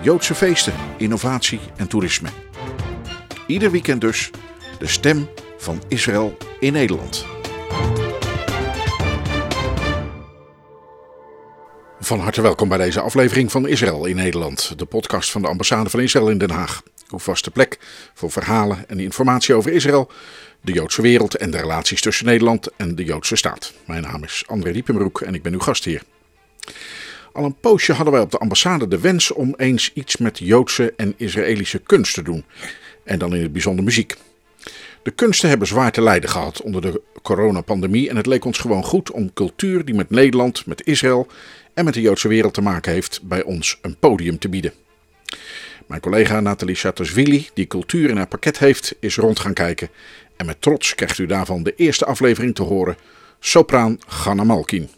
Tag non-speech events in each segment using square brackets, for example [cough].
Joodse feesten, innovatie en toerisme. Ieder weekend dus de stem van Israël in Nederland. Van harte welkom bij deze aflevering van Israël in Nederland, de podcast van de ambassade van Israël in Den Haag. Uw vaste plek voor verhalen en informatie over Israël, de Joodse wereld en de relaties tussen Nederland en de Joodse staat. Mijn naam is André Diepenbroek en ik ben uw gastheer. Al een poosje hadden wij op de ambassade de wens om eens iets met Joodse en Israëlische kunst te doen. En dan in het bijzonder muziek. De kunsten hebben zwaar te lijden gehad onder de coronapandemie en het leek ons gewoon goed om cultuur die met Nederland, met Israël en met de Joodse wereld te maken heeft, bij ons een podium te bieden. Mijn collega Nathalie Chatashvili, die cultuur in haar pakket heeft, is rond gaan kijken en met trots krijgt u daarvan de eerste aflevering te horen, sopraan Ganna Malkin.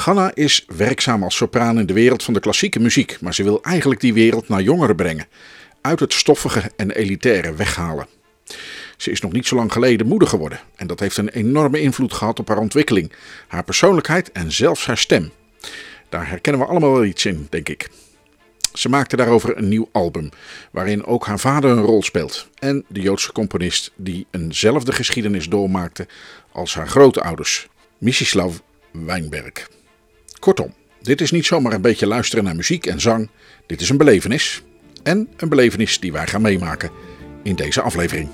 Ganna is werkzaam als sopraan in de wereld van de klassieke muziek, maar ze wil eigenlijk die wereld naar jongeren brengen, uit het stoffige en elitaire weghalen. Ze is nog niet zo lang geleden moeder geworden en dat heeft een enorme invloed gehad op haar ontwikkeling, haar persoonlijkheid en zelfs haar stem. Daar herkennen we allemaal wel iets in, denk ik. Ze maakte daarover een nieuw album, waarin ook haar vader een rol speelt en de Joodse componist die eenzelfde geschiedenis doormaakte als haar grootouders, Misislav Weinberg. Kortom, dit is niet zomaar een beetje luisteren naar muziek en zang, dit is een belevenis. En een belevenis die wij gaan meemaken in deze aflevering.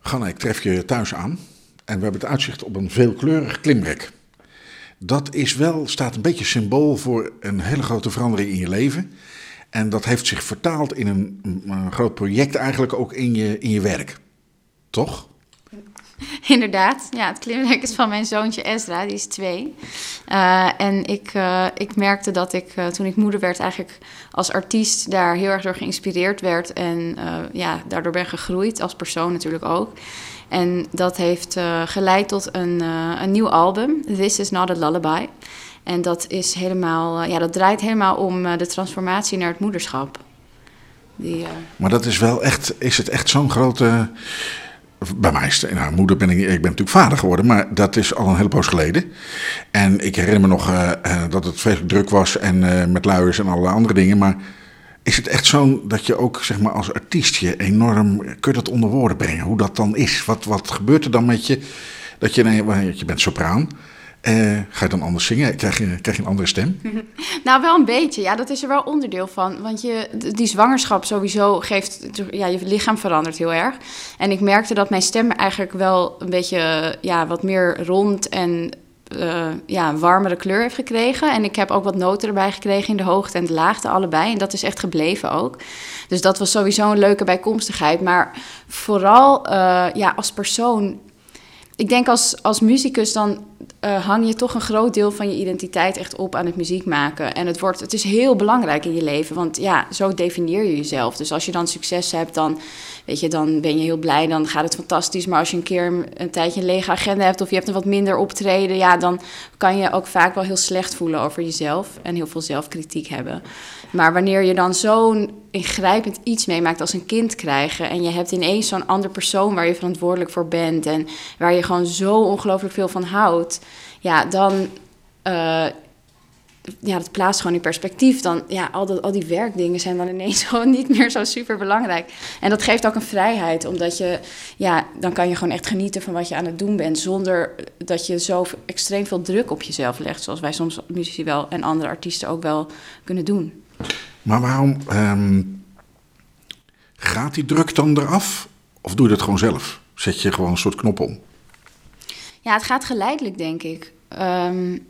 Ganna, ik tref je thuis aan en we hebben het uitzicht op een veelkleurig klimrek. Dat is wel, staat een beetje symbool voor een hele grote verandering in je leven. En dat heeft zich vertaald in een, een groot project eigenlijk ook in je, in je werk. Toch? [laughs] Inderdaad, ja, het klimrek is van mijn zoontje Ezra, die is twee. Uh, en ik, uh, ik merkte dat ik uh, toen ik moeder werd, eigenlijk als artiest daar heel erg door geïnspireerd werd. En ja, daardoor ben gegroeid, als persoon natuurlijk ook. En dat heeft geleid tot een, een nieuw album, This Is Not a Lullaby. En dat is helemaal, ja, dat draait helemaal om de transformatie naar het moederschap. Die, maar dat is wel echt, is het echt zo'n grote bij mij nou, moeder ben ik, ik ben natuurlijk vader geworden, maar dat is al een hele poos geleden. En ik herinner me nog uh, dat het veel druk was en uh, met luiers en allerlei andere dingen. Maar is het echt zo dat je ook zeg maar, als artiest je enorm. kun dat onder woorden brengen? Hoe dat dan is? Wat, wat gebeurt er dan met je? Dat je, nee, je bent sopraan. Uh, ga je dan anders zingen? Krijg je, krijg een andere stem? [laughs] nou, wel een beetje. Ja, dat is er wel onderdeel van. Want je, die zwangerschap sowieso geeft... Ja, je lichaam verandert heel erg. En ik merkte dat mijn stem eigenlijk wel een beetje... Ja, wat meer rond en uh, ja, warmere kleur heeft gekregen. En ik heb ook wat noten erbij gekregen in de hoogte en de laagte, allebei. En dat is echt gebleven ook. Dus dat was sowieso een leuke bijkomstigheid. Maar vooral ja, als persoon ik denk als, als muzikus dan uh, hang je toch een groot deel van je identiteit echt op aan het muziek maken. En het, wordt, het is heel belangrijk in je leven, want ja, zo definieer je jezelf. Dus als je dan succes hebt, dan, weet je, dan ben je heel blij, dan gaat het fantastisch. Maar als je een keer een tijdje een lege agenda hebt of je hebt een wat minder optreden, ja, dan kan je ook vaak wel heel slecht voelen over jezelf en heel veel zelfkritiek hebben. Maar wanneer je dan zo'n ingrijpend iets meemaakt als een kind krijgen. En je hebt ineens zo'n ander persoon waar je verantwoordelijk voor bent. En waar je gewoon zo ongelooflijk veel van houdt. Ja, dan. Uh, ja, dat plaatst gewoon in perspectief. Dan, ja, al, al die werkdingen zijn dan ineens [laughs] gewoon niet meer zo super belangrijk. En dat geeft ook een vrijheid, omdat je, ja, dan kan je gewoon echt genieten van wat je aan het doen bent. Zonder dat je zo extreem veel druk op jezelf legt, zoals wij soms muzici wel en andere artiesten ook wel kunnen doen. Maar waarom um, gaat die druk dan eraf? Of doe je dat gewoon zelf? Zet je gewoon een soort knop om? Ja, het gaat geleidelijk, denk ik. Um,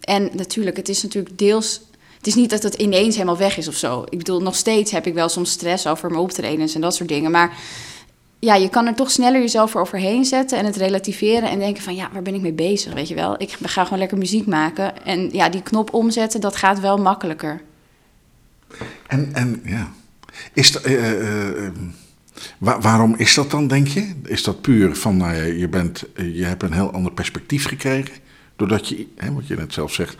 en natuurlijk, het is natuurlijk deels. Het is niet dat het ineens helemaal weg is of zo. Ik bedoel, nog steeds heb ik wel soms stress over mijn optredens en dat soort dingen. Maar ja, je kan er toch sneller jezelf voor overheen zetten en het relativeren en denken van ja, waar ben ik mee bezig, weet je wel? Ik ga gewoon lekker muziek maken en ja, die knop omzetten, dat gaat wel makkelijker. En, en ja, is dat, eh, eh, eh, wa- waarom is dat dan, denk je? Is dat puur van, nou ja, je, bent, je hebt een heel ander perspectief gekregen? Doordat je, hè, wat je net zelf zegt,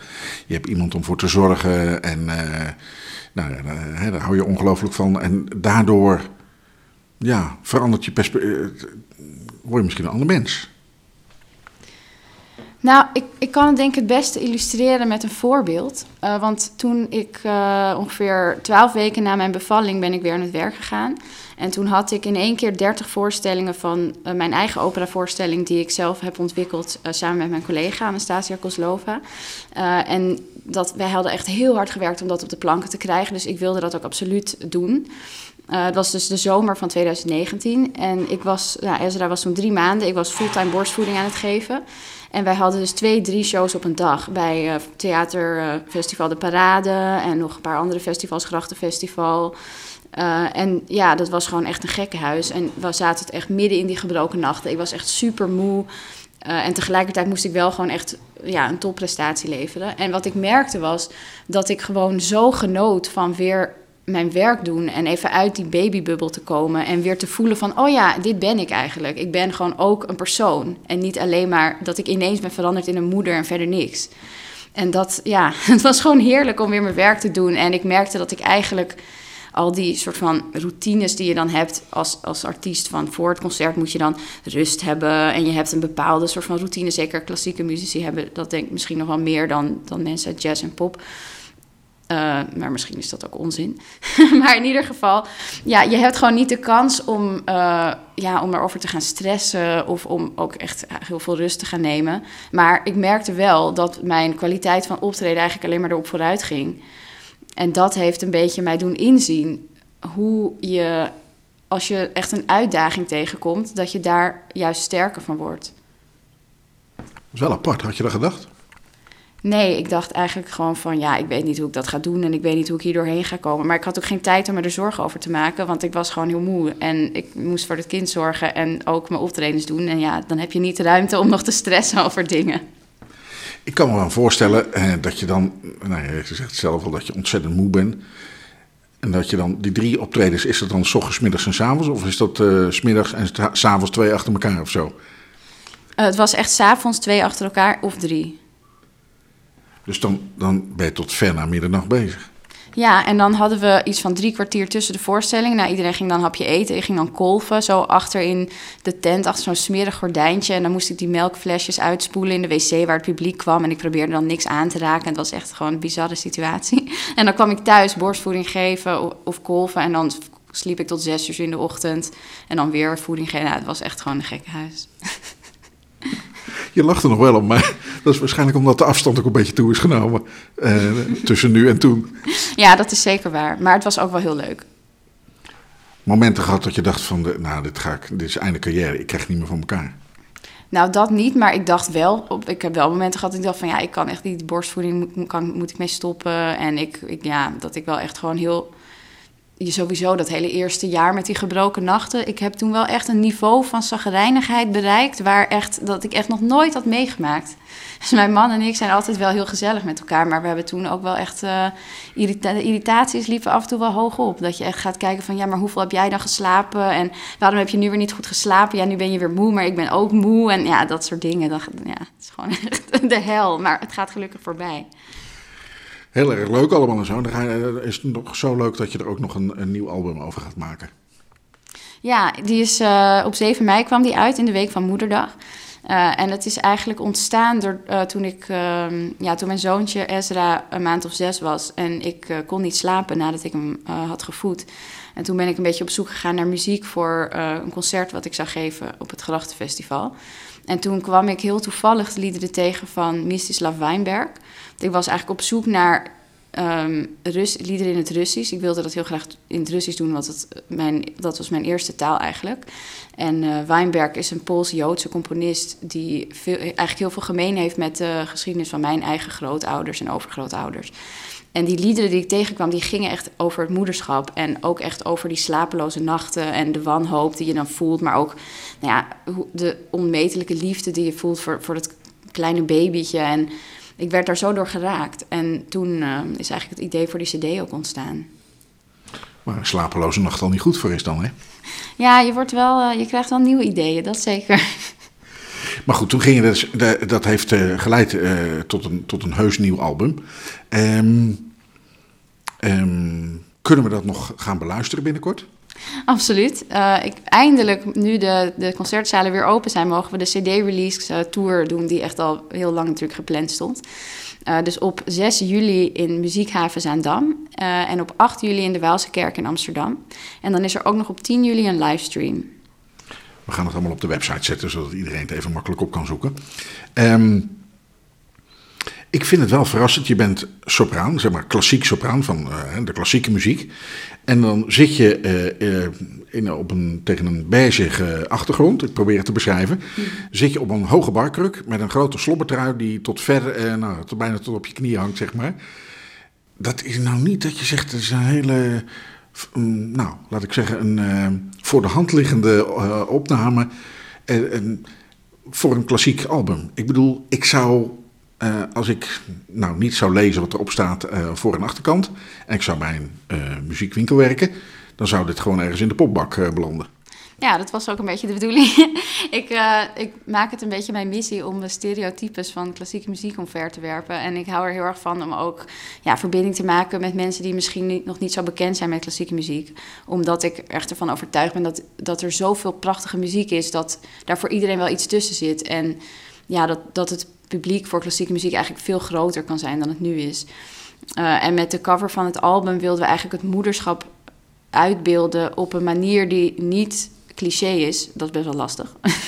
je hebt iemand om voor te zorgen en nou, daar hou je ongelooflijk van. En daardoor ja, verandert je perspectief, word je misschien een ander mens. Nou, ik, ik kan het denk ik het beste illustreren met een voorbeeld. Eh, want toen ik eh, ongeveer twaalf weken na mijn bevalling ben ik weer aan het werk gegaan. En toen had ik in één keer dertig voorstellingen van eh, mijn eigen operavoorstelling... die ik zelf heb ontwikkeld samen met mijn collega Anastasia Kozlova. Eh, en dat, wij hadden echt heel hard gewerkt om dat op de planken te krijgen. Dus ik wilde dat ook absoluut doen. Eh, het was dus de zomer van 2019. En ik was, nou, Ezra was toen drie maanden. Ik was fulltime borstvoeding aan het geven. En wij hadden dus twee, drie shows op een dag. Bij eh Theaterfestival De Parade en nog een paar andere festivals, Grachtenfestival. Eh, en ja, dat was gewoon echt een gekkenhuis. En we zaten het echt midden in die gebroken nachten. Ik was echt super moe. Eh, en tegelijkertijd moest ik wel gewoon echt ja, een topprestatie leveren. En wat ik merkte was dat ik gewoon zo genoot van weer mijn werk doen en even uit die babybubbel te komen en weer te voelen van, oh ja, dit ben ik eigenlijk. Ik ben gewoon ook een persoon en niet alleen maar dat ik ineens ben veranderd in een moeder en verder niks. En dat, ja, [laughs] het was gewoon heerlijk om weer mijn werk te doen. En ik merkte dat ik eigenlijk al die soort van routines die je dan hebt als, als artiest. Van voor het concert moet je dan rust hebben. En je hebt een bepaalde soort van routine. Zeker klassieke muzici hebben dat denk ik misschien nog wel meer dan, dan mensen uit jazz en pop. Uh, maar misschien is dat ook onzin. [laughs] maar in ieder geval, ja, je hebt gewoon niet de kans om, uh, ja, om erover te gaan stressen of om ook echt heel veel rust te gaan nemen. Maar ik merkte wel dat mijn kwaliteit van optreden eigenlijk alleen maar erop vooruit ging. En dat heeft een beetje mij doen inzien hoe je, als je echt een uitdaging tegenkomt, dat je daar juist sterker van wordt. Dat is wel apart, had je dat gedacht? Nee, ik dacht eigenlijk gewoon van ja, ik weet niet hoe ik dat ga doen en ik weet niet hoe ik hier doorheen ga komen. Maar ik had ook geen tijd om me er zorgen over te maken, want ik was gewoon heel moe. En ik moest voor het kind zorgen en ook mijn optredens doen. En ja, dan heb je niet de ruimte om nog te stressen over dingen. Ik kan me wel voorstellen eh, dat je dan, nou ja, je zegt zelf al dat je ontzettend moe bent. En dat je dan, die drie optredens, is dat dan s ochtends, middags en s avonds? Of is dat uh, s middags en s avonds twee achter elkaar of zo? Uh, het was echt s avonds twee achter elkaar of drie. Dus dan, dan ben je tot ver na middernacht bezig. Ja, en dan hadden we iets van drie kwartier tussen de voorstellingen. Nou, iedereen ging dan een hapje eten. Ik ging dan kolven, zo achter in de tent, achter zo'n smerig gordijntje. En dan moest ik die melkflesjes uitspoelen in de wc waar het publiek kwam. En ik probeerde dan niks aan te raken. En het was echt gewoon een bizarre situatie. [laughs] En dan kwam ik thuis borstvoeding geven of, of kolven. En dan sliep ik tot zes uur in de ochtend. En dan weer voeding geven. Nou, het was echt gewoon een gekke huis. [laughs] Je lacht er nog wel om, maar [laughs] dat is waarschijnlijk omdat de afstand ook een beetje toe is genomen uh, tussen nu en toen. Ja, dat is zeker waar. Maar het was ook wel heel leuk. Momenten gehad dat je dacht van, de, nou, dit, ga ik, dit is einde carrière, ik krijg het niet meer van elkaar. Nou, dat niet, maar ik dacht wel, op, ik heb wel momenten gehad dat ik dacht van, ja, ik kan echt niet, die borstvoeding moet, kan, moet ik mee stoppen. En ik, ik, ja, dat ik wel echt gewoon heel je sowieso dat hele eerste jaar met die gebroken nachten. Ik heb toen wel echt een niveau van zagrijnigheid bereikt... waar echt, dat ik echt nog nooit had meegemaakt. Dus mijn man en ik zijn altijd wel heel gezellig met elkaar... maar we hebben toen ook wel echt... Uh, irritaties liepen af en toe wel hoog op. Dat je echt gaat kijken van... ja, maar hoeveel heb jij dan geslapen? En waarom heb je nu weer niet goed geslapen? Ja, nu ben je weer moe, maar ik ben ook moe. En ja, dat soort dingen. Dat, ja, het is gewoon echt [laughs] de hel. Maar het gaat gelukkig voorbij. Heel erg leuk allemaal en zo. Dan is het nog zo leuk dat je er ook nog een, nieuw album over gaat maken. Ja, die is uh, op 7 mei kwam die uit in de week van Moederdag. Uh, en het is eigenlijk ontstaan door, toen, ik, ja, toen mijn zoontje Ezra een maand of zes was. En ik kon niet slapen nadat ik hem had gevoed. En toen ben ik een beetje op zoek gegaan naar muziek voor een concert wat ik zou geven op het Grachtenfestival. En toen kwam ik heel toevallig de liederen tegen van Mistislav Weinberg. Ik was eigenlijk op zoek naar um, Rus, liederen in het Russisch. Ik wilde dat heel graag in het Russisch doen, want het, mijn, dat was mijn eerste taal eigenlijk. En uh, Weinberg is een Pools-Joodse componist die veel, eigenlijk heel veel gemeen heeft met de geschiedenis van mijn eigen grootouders en overgrootouders. En die liederen die ik tegenkwam, die gingen echt over het moederschap. En ook echt over die slapeloze nachten en de wanhoop die je dan voelt. Maar ook nou ja, de onmetelijke liefde die je voelt voor, voor dat kleine babytje. En ik werd daar zo door geraakt. En toen eh, is eigenlijk het idee voor die cd ook ontstaan. Waar een slapeloze nacht al niet goed voor is dan, hè? Ja, je, wordt wel, eh, je krijgt wel nieuwe ideeën, dat zeker. [laughs] Maar goed, toen ging je dus, dat heeft eh, geleid tot, een, tot een heus nieuw album. Ehm, ehm, kunnen we dat nog gaan beluisteren binnenkort? [laughs] Absoluut. Eh, ik, eindelijk, nu de, de concertzalen weer open zijn, mogen we de CD-release eh, tour doen, die echt al heel lang natuurlijk gepland stond. Eh, dus op 6 juli in Muziekhaven Zaandam en op 8 juli in de Waalse Kerk in Amsterdam. En dan is er ook nog op 10 juli een livestream. We gaan het allemaal op de website zetten, zodat iedereen het even makkelijk op kan zoeken. Ehm, ik vind het wel verrassend. Je bent sopraan, zeg maar klassiek sopraan van eh, de klassieke muziek. En dan zit je eh, eh, in, op een, tegen een beige achtergrond, ik probeer het te beschrijven. Zit je op een hoge barkruk met een grote slobbertrui die tot ver, nou, tot bijna tot op je knie hangt, zeg maar. Dat is nou niet dat je zegt, het is een hele, nou, laat ik zeggen, een voor de hand liggende opname voor een klassiek album. Ik bedoel, ik zou, eh, als ik nou niet zou lezen wat erop staat eh, voor en achterkant, en ik zou bij een eh, muziekwinkel werken, dan zou dit gewoon ergens in de popbak belanden. Ja, dat was ook een beetje de bedoeling. [laughs] ik, ik maak het een beetje mijn missie om de stereotypes van klassieke muziek omver te werpen. En ik hou er heel erg van om ook ja, verbinding te maken met mensen die misschien nog niet zo bekend zijn met klassieke muziek. Omdat ik echt ervan overtuigd ben dat, dat er zoveel prachtige muziek is, dat daar voor iedereen wel iets tussen zit. En ja, dat, dat het publiek voor klassieke muziek eigenlijk veel groter kan zijn dan het nu is. Eh, en met de cover van het album wilden we eigenlijk het moederschap uitbeelden op een manier die niet cliché is. Dat is best wel lastig. [laughs]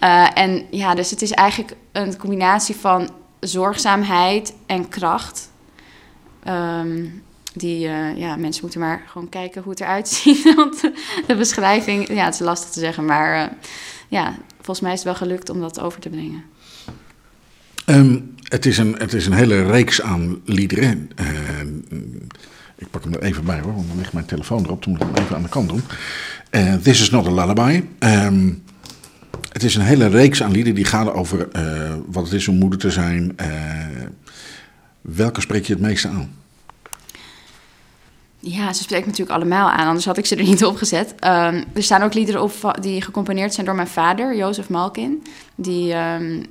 Eh, en ja, dus het is eigenlijk een combinatie van zorgzaamheid en kracht. Ehm, die, eh, ja, mensen moeten maar gewoon kijken hoe het eruit [laughs] ziet. Want de beschrijving, ja, het is lastig te zeggen. Maar ja, volgens mij is het wel gelukt om dat over te brengen. Ehm, het, is een, het is een hele reeks aan liederen. Eh, ik pak hem er even bij hoor, want dan ligt mijn telefoon erop. Dan moet ik hem even aan de kant doen. Eh, This is not a lullaby. Ehm, het is een hele reeks aan liederen die gaan over eh, wat het is om moeder te zijn. Eh, welke spreek je het meeste aan? Ja, ze spreekt natuurlijk allemaal aan, anders had ik ze er niet op gezet. Ehm, er staan ook liederen op die gecomponeerd zijn door mijn vader, Jozef Malkin. Die, ehm,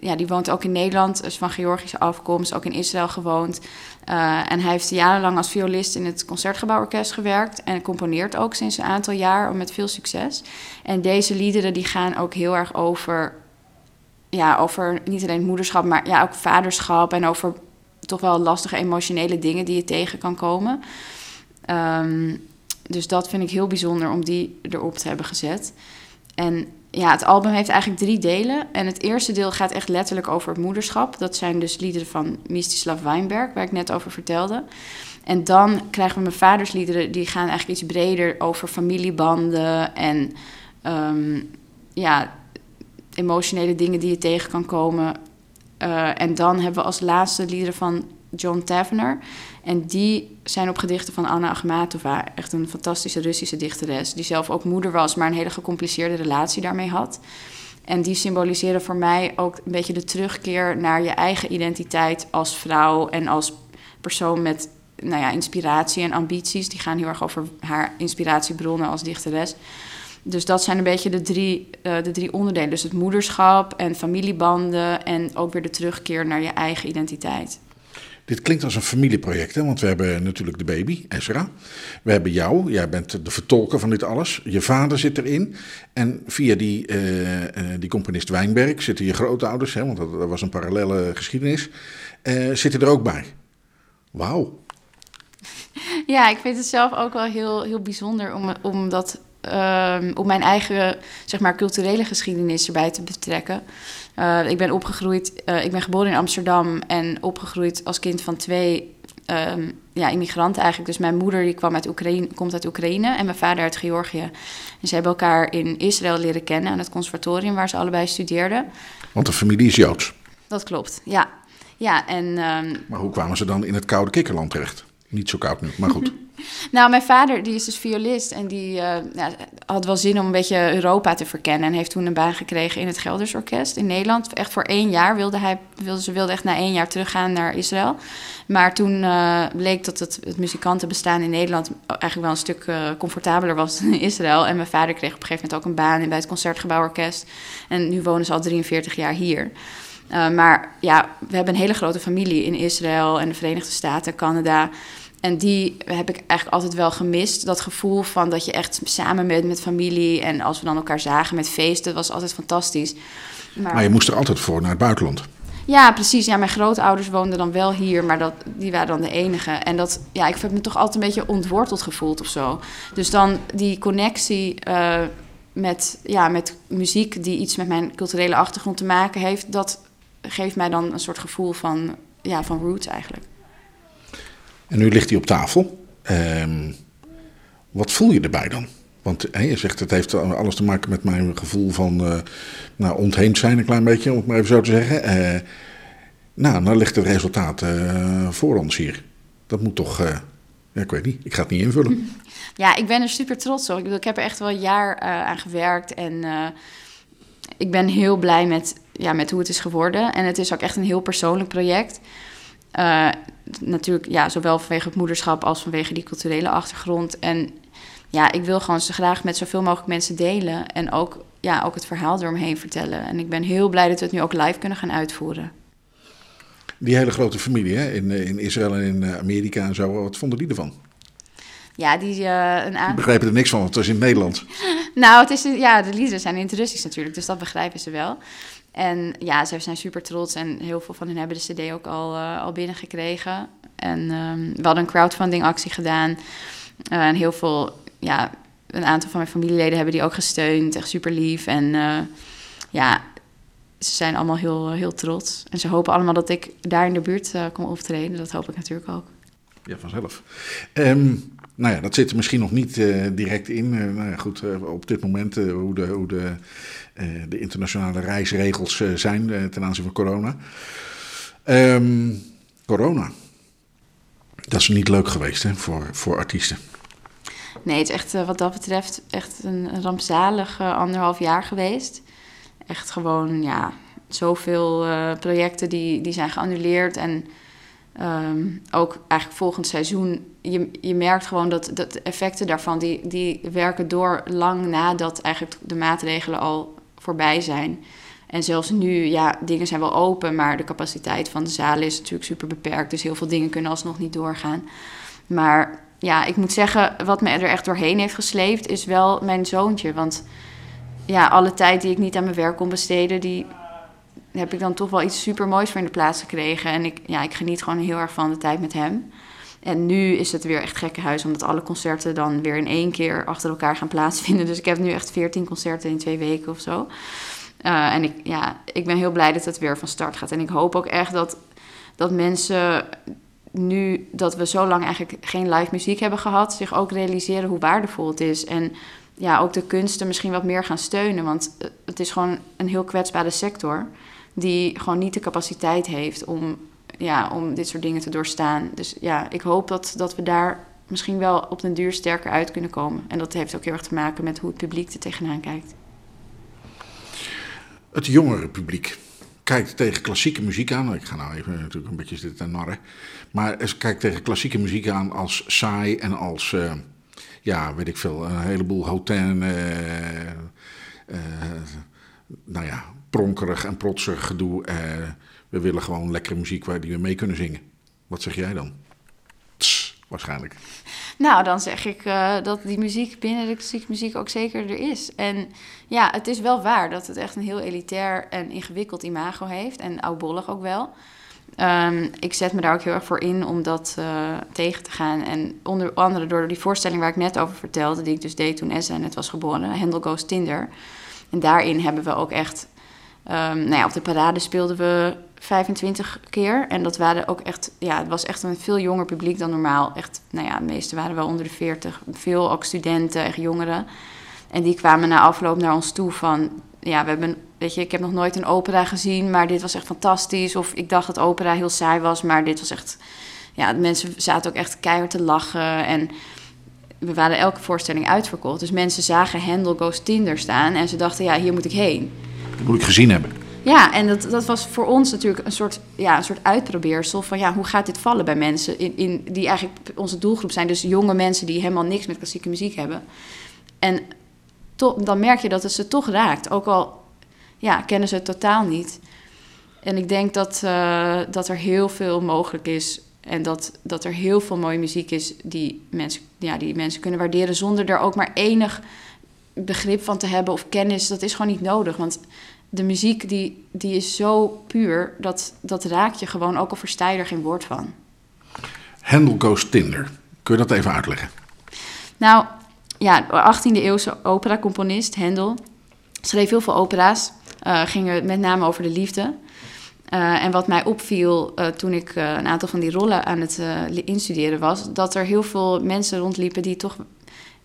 ja, die woont ook in Nederland, is van Georgische afkomst, ook in Israël gewoond. Eh, en hij heeft jarenlang als violist in het Concertgebouworkest gewerkt. En componeert ook sinds een aantal jaar met veel succes. En deze liederen die gaan ook heel erg over, ja, over niet alleen moederschap, maar ja, ook vaderschap. En over toch wel lastige emotionele dingen die je tegen kan komen. Ehm, dus dat vind ik heel bijzonder om die erop te hebben gezet. En ja, het album heeft eigenlijk drie delen. En het eerste deel gaat echt letterlijk over het moederschap. Dat zijn dus liederen van Mistislav Weinberg, waar ik net over vertelde. En dan krijgen we mijn vaders liederen, die gaan eigenlijk iets breder over familiebanden en ehm, ja, emotionele dingen die je tegen kan komen. Eh, en dan hebben we als laatste liederen van John Tavener. En die zijn op gedichten van Anna Akhmatova. Echt een fantastische Russische dichteres. Die zelf ook moeder was, maar een hele gecompliceerde relatie daarmee had. En die symboliseren voor mij ook een beetje de terugkeer naar je eigen identiteit als vrouw en als persoon met nou ja, inspiratie en ambities. Die gaan heel erg over haar inspiratiebronnen als dichteres. Dus dat zijn een beetje de drie, eh, de drie onderdelen. Dus het moederschap en familiebanden en ook weer de terugkeer naar je eigen identiteit. Dit klinkt als een familieproject, hè? want we hebben natuurlijk de baby, Ezra. We hebben jou, jij bent de vertolker van dit alles. Je vader zit erin. En via die, eh, eh, die componist Wijnberg zitten je grootouders, hè? want dat, was een parallele geschiedenis, eh, zitten er ook bij. Wauw. [laughs] Ja, ik vind het zelf ook wel heel, heel bijzonder om, om, dat, ehm, om mijn eigen zeg maar, culturele geschiedenis erbij te betrekken. Uh, ik ben opgegroeid, uh, ik ben geboren in Amsterdam en opgegroeid als kind van twee um, ja, immigranten eigenlijk. Dus mijn moeder die kwam uit Oekraïne, komt uit Oekraïne en mijn vader uit Georgië. En ze hebben elkaar in Israël leren kennen aan het conservatorium waar ze allebei studeerden. Want de familie is Joods. Dat klopt, ja. Ja, en ehm, Maar hoe kwamen ze dan in het koude kikkerland terecht? Niet zo koud nu, maar goed. [laughs] [laughs] Nou, mijn vader die is dus violist en die eh, had wel zin om een beetje Europa te verkennen. En heeft toen een baan gekregen in het Gelders Orkest in Nederland. Echt voor één jaar wilde hij, wilde, ze wilde echt na één jaar teruggaan naar Israël. Maar toen eh, bleek dat het, het muzikantenbestaan in Nederland eigenlijk wel een stuk eh, comfortabeler was dan in Israël. En mijn vader kreeg op een gegeven moment ook een baan bij het Concertgebouworkest. En nu wonen ze al 43 jaar hier. Maar ja, we hebben een hele grote familie in Israël en de Verenigde Staten, Canada. En die heb ik eigenlijk altijd wel gemist. Dat gevoel van dat je echt samen bent met familie. En als we dan elkaar zagen met feesten, was altijd fantastisch. Maar, maar je moest er altijd voor naar het buitenland. Ja, precies. Ja, mijn grootouders woonden dan wel hier, maar dat, die waren dan de enige. En dat, ja, ik heb me toch altijd een beetje ontworteld gevoeld of zo. Dus dan die connectie uh, met, ja, met muziek die iets met mijn culturele achtergrond te maken heeft, dat geeft mij dan een soort gevoel van, ja, van roots eigenlijk. En nu ligt hij op tafel. Um, wat voel je erbij dan? Want je zegt het heeft alles te maken met mijn gevoel van uh, nou, ontheemd zijn, een klein beetje, om het maar even zo te zeggen. Uh, nou, dan ligt het resultaat uh, voor ons hier. Dat moet toch, ja, ik weet niet, ik ga het niet invullen. [laughs] Ja, ik ben er super trots op. Ik, bedoel, ik heb er echt wel een jaar aan gewerkt en ik ben heel blij met, ja, met hoe het is geworden. En het is ook echt een heel persoonlijk project. Natuurlijk, ja, zowel vanwege het moederschap als vanwege die culturele achtergrond. En ja, ik wil gewoon ze graag met zoveel mogelijk mensen delen. En ook, ja, ook het verhaal eromheen vertellen. En ik ben heel blij dat we het nu ook live kunnen gaan uitvoeren. Die hele grote familie hè? In, in Israël en in Amerika en zo, wat vonden die ervan? Ja, die uh, een aan... begrijpen er niks van, want het was in het Nederlands. [laughs] nou, het is, ja, de liederen zijn in het Russisch natuurlijk, dus dat begrijpen ze wel. En ja, ze zijn super trots en heel veel van hen hebben de CD ook al, uh, al binnengekregen. En um, we hadden een crowdfunding actie gedaan. Uh, en heel veel, ja, een aantal van mijn familieleden hebben die ook gesteund. Echt super lief. En uh, ja, ze zijn allemaal heel, heel trots. En ze hopen allemaal dat ik daar in de buurt kom optreden. Dat hoop ik natuurlijk ook. Ja, vanzelf. Um, nou ja, dat zit er misschien nog niet uh, direct in. Uh, nou ja, goed, uh, op dit moment hoe de, hoe de, de internationale reisregels zijn ten aanzien van corona. Um, corona. Dat is niet leuk geweest hè, voor, voor artiesten. Nee, het is echt wat dat betreft echt een rampzalig anderhalf jaar geweest. Echt gewoon, ja, zoveel projecten die, die zijn geannuleerd en Um, ook eigenlijk volgend seizoen, je, je merkt gewoon dat, dat de effecten daarvan, die, die werken door lang nadat eigenlijk de maatregelen al voorbij zijn. En zelfs nu, ja, dingen zijn wel open, maar de capaciteit van de zalen is natuurlijk super beperkt. Dus heel veel dingen kunnen alsnog niet doorgaan. Maar ja, ik moet zeggen, wat me er echt doorheen heeft gesleept, is wel mijn zoontje. Want ja, alle tijd die ik niet aan mijn werk kon besteden, die heb ik dan toch wel iets super moois voor in de plaats gekregen. En ik, ja, ik geniet gewoon heel erg van de tijd met hem. En nu is het weer echt gekke huis, omdat alle concerten dan weer in één keer achter elkaar gaan plaatsvinden. Dus ik heb nu echt veertien concerten in twee weken of zo. Uh, en ik, ja, ik ben heel blij dat het weer van start gaat. En ik hoop ook echt dat, dat mensen nu dat we zo lang eigenlijk geen live muziek hebben gehad, zich ook realiseren hoe waardevol het is. En ja, ook de kunsten misschien wat meer gaan steunen. Want het is gewoon een heel kwetsbare sector die gewoon niet de capaciteit heeft om, ja, om dit soort dingen te doorstaan. Dus ja, ik hoop dat, dat we daar misschien wel op den duur sterker uit kunnen komen. En dat heeft ook heel erg te maken met hoe het publiek er tegenaan kijkt. Het jongere publiek kijkt tegen klassieke muziek aan. Ik ga nou even natuurlijk een beetje zitten narren. Maar het kijkt tegen klassieke muziek aan als saai en als, uh, ja, weet ik veel, een heleboel hotel. Uh, uh, nou ja, pronkerig en protserig gedoe. Uh, we willen gewoon lekkere muziek waar die we mee kunnen zingen. Wat zeg jij dan? Tss, waarschijnlijk. Nou, dan zeg ik uh, dat die muziek binnen de klassieke muziek ook zeker er is. En ja, het is wel waar dat het echt een heel elitair en ingewikkeld imago heeft. En oudbollig ook wel. Um, ik zet me daar ook heel erg voor in om dat uh, tegen te gaan. En onder andere door die voorstelling waar ik net over vertelde, die ik dus deed toen Essa net was geboren, Handel Goes Tinder. En daarin hebben we ook echt Um, nou ja, op de parade speelden we 25 keer. En dat waren ook echt, ja, het was echt een veel jonger publiek dan normaal. Echt, nou ja, de meeste waren wel onder de 40. Veel ook studenten, echt jongeren. En die kwamen na afloop naar ons toe van, ja, we hebben weet je, ik heb nog nooit een opera gezien, maar dit was echt fantastisch. Of ik dacht dat opera heel saai was, maar dit was echt, ja, mensen zaten ook echt keihard te lachen en we waren elke voorstelling uitverkocht. Dus mensen zagen Handel Goes Tinder staan en ze dachten, ja, hier moet ik heen. Dat moet ik gezien hebben. Ja, en dat, dat was voor ons natuurlijk een soort, ja, een soort uitprobeersel van ja, hoe gaat dit vallen bij mensen in, in, die eigenlijk onze doelgroep zijn. Dus jonge mensen die helemaal niks met klassieke muziek hebben. En to, dan merk je dat het ze toch raakt, ook al ja, kennen ze het totaal niet. En ik denk dat, uh, dat er heel veel mogelijk is en dat, dat er heel veel mooie muziek is die mensen, ja, die mensen kunnen waarderen zonder er ook maar enig begrip van te hebben of kennis. Dat is gewoon niet nodig, want de muziek die, die is zo puur, dat, dat raak je gewoon, ook al versta je er geen woord van. Handel Goes Tinder. Kun je dat even uitleggen? Nou, ja, 18e eeuwse opera-componist Handel schreef heel veel opera's. Uh, gingen met name over de liefde. Uh, en wat mij opviel uh, toen ik een aantal van die rollen aan het instuderen was, dat er heel veel mensen rondliepen die toch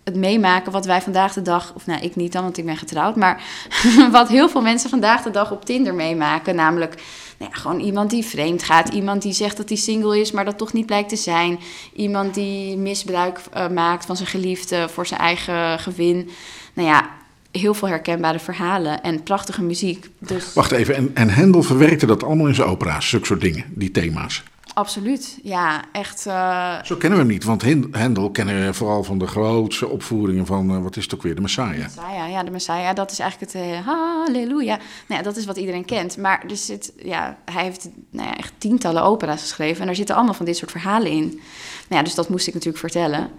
het meemaken wat wij vandaag de dag, of nou ik niet dan, want ik ben getrouwd, maar [laughs] wat heel veel mensen vandaag de dag op Tinder meemaken. Namelijk nou ja, gewoon iemand die vreemd gaat, iemand die zegt dat hij single is, maar dat toch niet blijkt te zijn. Iemand die misbruik uh, maakt van zijn geliefde voor zijn eigen gewin. Nou ja, heel veel herkenbare verhalen en prachtige muziek. Dus... Wacht even, en, en Hendel verwerkte dat allemaal in zijn opera's, zulke soort dingen, die thema's? Absoluut, ja, echt. Uh... Zo kennen we hem niet, want Hendel kennen we vooral van de grootste opvoeringen van, uh, wat is het ook weer, de Messiah. Messiah, ja, de Messiah, dat is eigenlijk het uh, halleluja. Nou ja, dat is wat iedereen kent. Maar er zit, ja, hij heeft nou ja, echt tientallen opera's geschreven en daar zitten allemaal van dit soort verhalen in. Nou ja, dus dat moest ik natuurlijk vertellen.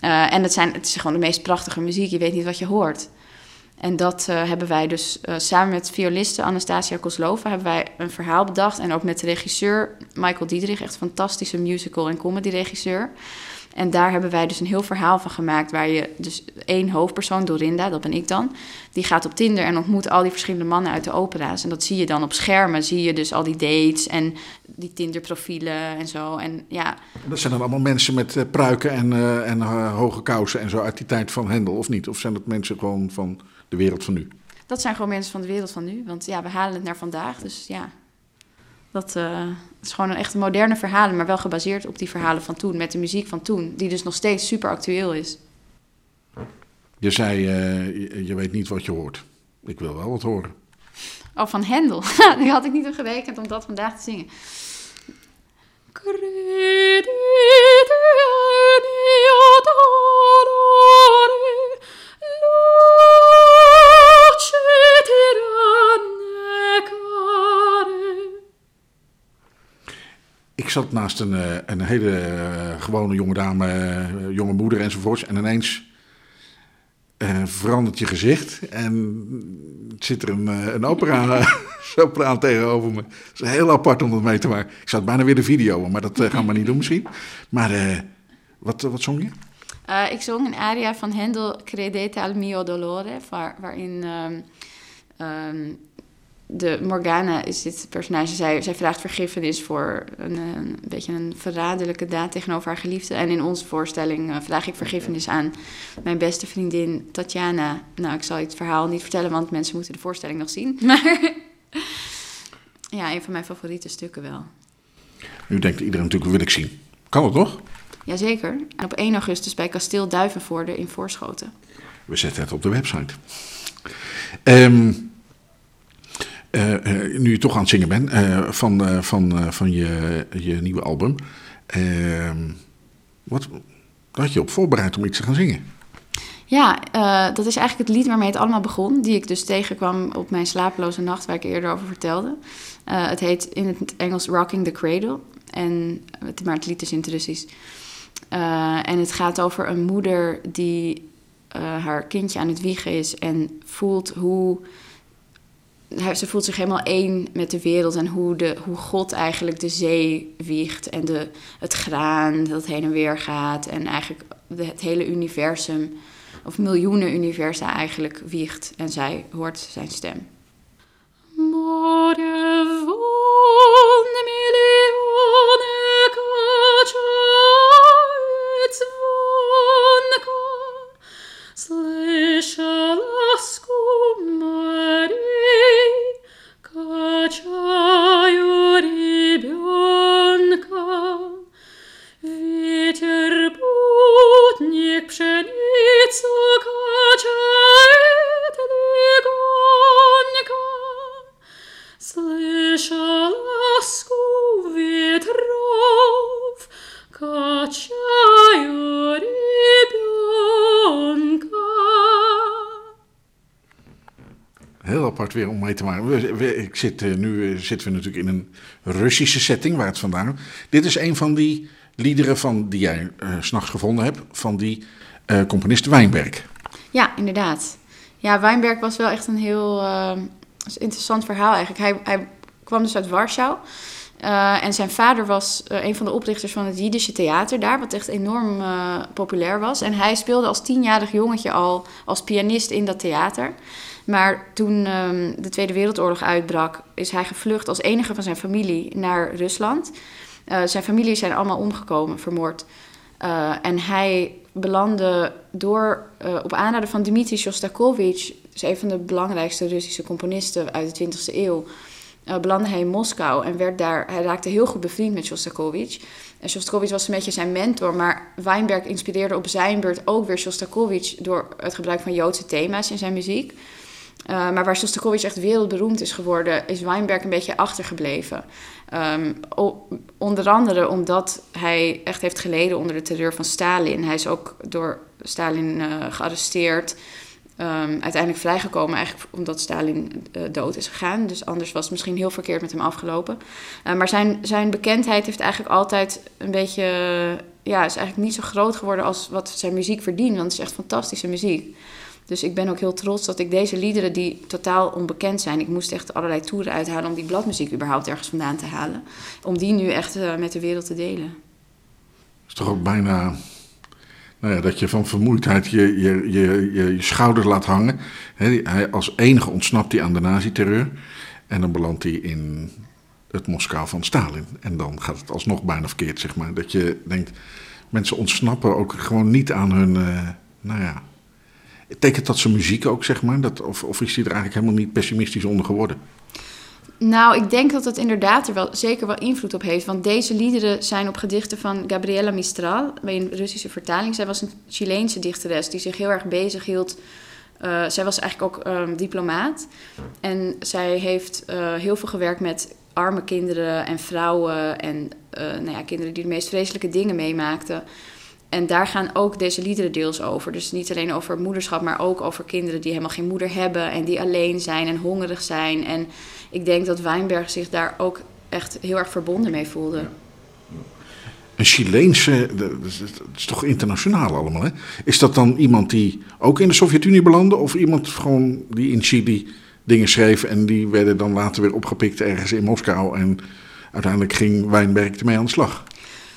en het, zijn, het is gewoon de meest prachtige muziek, je weet niet wat je hoort. En dat uh, hebben wij dus uh, samen met violiste Anastasia Kozlova hebben wij een verhaal bedacht. En ook met de regisseur Michael Diedrich, echt fantastische musical- en comedy-regisseur. En daar hebben wij dus een heel verhaal van gemaakt. Waar je dus één hoofdpersoon, Dorinda, dat ben ik dan. Die gaat op Tinder en ontmoet al die verschillende mannen uit de opera's. En dat zie je dan op schermen. Zie je dus al die dates en die Tinder-profielen en zo. En ja. Dat zijn dan allemaal mensen met uh, pruiken en, en hoge kousen en zo uit die tijd van Hendel, of niet? Of zijn dat mensen gewoon van de wereld van nu? Dat zijn gewoon mensen van de wereld van nu. Want ja, we halen het naar vandaag. Dus ja, dat uh, is gewoon een echte moderne verhalen, maar wel gebaseerd op die verhalen van toen, met de muziek van toen, die dus nog steeds super actueel is. Je zei, uh, je, je, weet niet wat je hoort. Ik wil wel wat horen. Oh, van Hendel. Die had ik niet op gerekend om dat vandaag te zingen. Ik zat naast een, een hele gewone jonge dame, jonge moeder enzovoorts. En ineens uh, verandert je gezicht en zit er een, een opera [laughs] sopraan tegenover me. Het is heel apart om dat mee te maken. Ik zat bijna weer de video, maar dat gaan we niet doen misschien. Maar wat, wat zong je? Ik zong een aria van Handel, Credete al mio dolore, waar, waarin um, um, de Morgana is dit personage. Zij, zij vraagt vergiffenis voor een, een, beetje een verraderlijke daad tegenover haar geliefde. En in onze voorstelling uh, vraag ik vergiffenis aan mijn beste vriendin Tatjana. Nou, ik zal je het verhaal niet vertellen, want mensen moeten de voorstelling nog zien. [laughs] Maar ja, een van mijn favoriete stukken wel. Nu denkt iedereen natuurlijk, wil ik zien. Kan het toch? Jazeker. En op 1 augustus bij Kasteel Duivenvoorde in Voorschoten. We zetten het op de website. Um, nu je toch aan het zingen bent uh, van, van, van je, je nieuwe album. Ehm, wat had je op voorbereid om iets te gaan zingen? Ja, dat is eigenlijk het lied waarmee het allemaal begon. Die ik dus tegenkwam op mijn slapeloze nacht, waar ik eerder over vertelde. het heet in het Engels Rocking the Cradle. En, maar het lied is in het Russisch. en het gaat over een moeder die haar kindje aan het wiegen is en voelt hoe ze voelt zich helemaal één met de wereld en hoe, de, hoe God eigenlijk de zee wiegt en de, het graan dat heen en weer gaat en eigenlijk het hele universum, of miljoenen universa eigenlijk wiegt en zij hoort zijn stem. Heel apart weer om mee te maken. We, ik zit, eh, nu eh, zitten we natuurlijk in een Russische setting, waar het vandaan Dit is een van die liederen van, die jij eh, s'nachts gevonden hebt van die eh, componist Wijnberg. Ja, inderdaad. Ja, Weinberg was wel echt een heel eh, interessant verhaal eigenlijk. Hij, hij kwam dus uit Warschau. Eh, en zijn vader was een van de oprichters van het Jiddische theater daar, wat echt enorm populair was. En hij speelde als tienjarig jongetje al als pianist in dat theater. Maar toen ehm, de Tweede Wereldoorlog uitbrak, is hij gevlucht als enige van zijn familie naar Rusland. Eh, zijn familie zijn allemaal omgekomen, vermoord. Eh, en hij belandde door, eh, op aanraden van Dmitri Shostakovich, dus een van de belangrijkste Russische componisten uit de 20e eeuw, belandde hij in Moskou en werd daar, hij raakte heel goed bevriend met Shostakovich. En Shostakovich was een beetje zijn mentor, maar Weinberg inspireerde op zijn beurt ook weer Shostakovich door het gebruik van Joodse thema's in zijn muziek. Uh, maar waar Shostakovich echt wereldberoemd is geworden, is Weinberg een beetje achtergebleven. Um, onder andere omdat hij echt heeft geleden onder de terreur van Stalin. Hij is ook door Stalin uh, gearresteerd. Um, uiteindelijk vrijgekomen, eigenlijk omdat Stalin uh, dood is gegaan. Dus anders was het misschien heel verkeerd met hem afgelopen. Maar zijn, zijn bekendheid heeft eigenlijk altijd een beetje. Ja, is eigenlijk niet zo groot geworden als wat zijn muziek verdient. Want het is echt fantastische muziek. Dus ik ben ook heel trots dat ik deze liederen, die totaal onbekend zijn, ik moest echt allerlei toeren uithalen om die bladmuziek überhaupt ergens vandaan te halen, om die nu echt uh, met de wereld te delen. Het is toch ook bijna nou ja, dat je van vermoeidheid je, je, je, je, schouder laat hangen. Hij, als enige ontsnapt hij aan de nazi-terreur en dan belandt hij in het Moskou van Stalin. En dan gaat het alsnog bijna verkeerd, zeg maar. Dat je denkt, mensen ontsnappen ook gewoon niet aan hun, uh, nou ja, Tekent dat zijn muziek ook, zeg maar? Dat, of, of is hij er eigenlijk helemaal niet pessimistisch onder geworden? Nou, ik denk dat het inderdaad er wel zeker wel invloed op heeft. Want deze liederen zijn op gedichten van Gabriela Mistral, in Russische vertaling. Zij was een Chileense dichteres die zich heel erg bezig hield. Uh, zij was eigenlijk ook um, diplomaat. En zij heeft uh, heel veel gewerkt met arme kinderen en vrouwen. En uh, nou ja, kinderen die de meest vreselijke dingen meemaakten. En daar gaan ook deze liederen deels over. Dus niet alleen over moederschap, maar ook over kinderen die helemaal geen moeder hebben en die alleen zijn en hongerig zijn. En ik denk dat Wijnberg zich daar ook echt heel erg verbonden mee voelde. Een Chileense, dat is toch internationaal allemaal, hè? Is dat dan iemand die ook in de Sovjet-Unie belandde, of iemand gewoon die in Chili dingen schreef en die werden dan later weer opgepikt ergens in Moskou en uiteindelijk ging Wijnberg ermee aan de slag?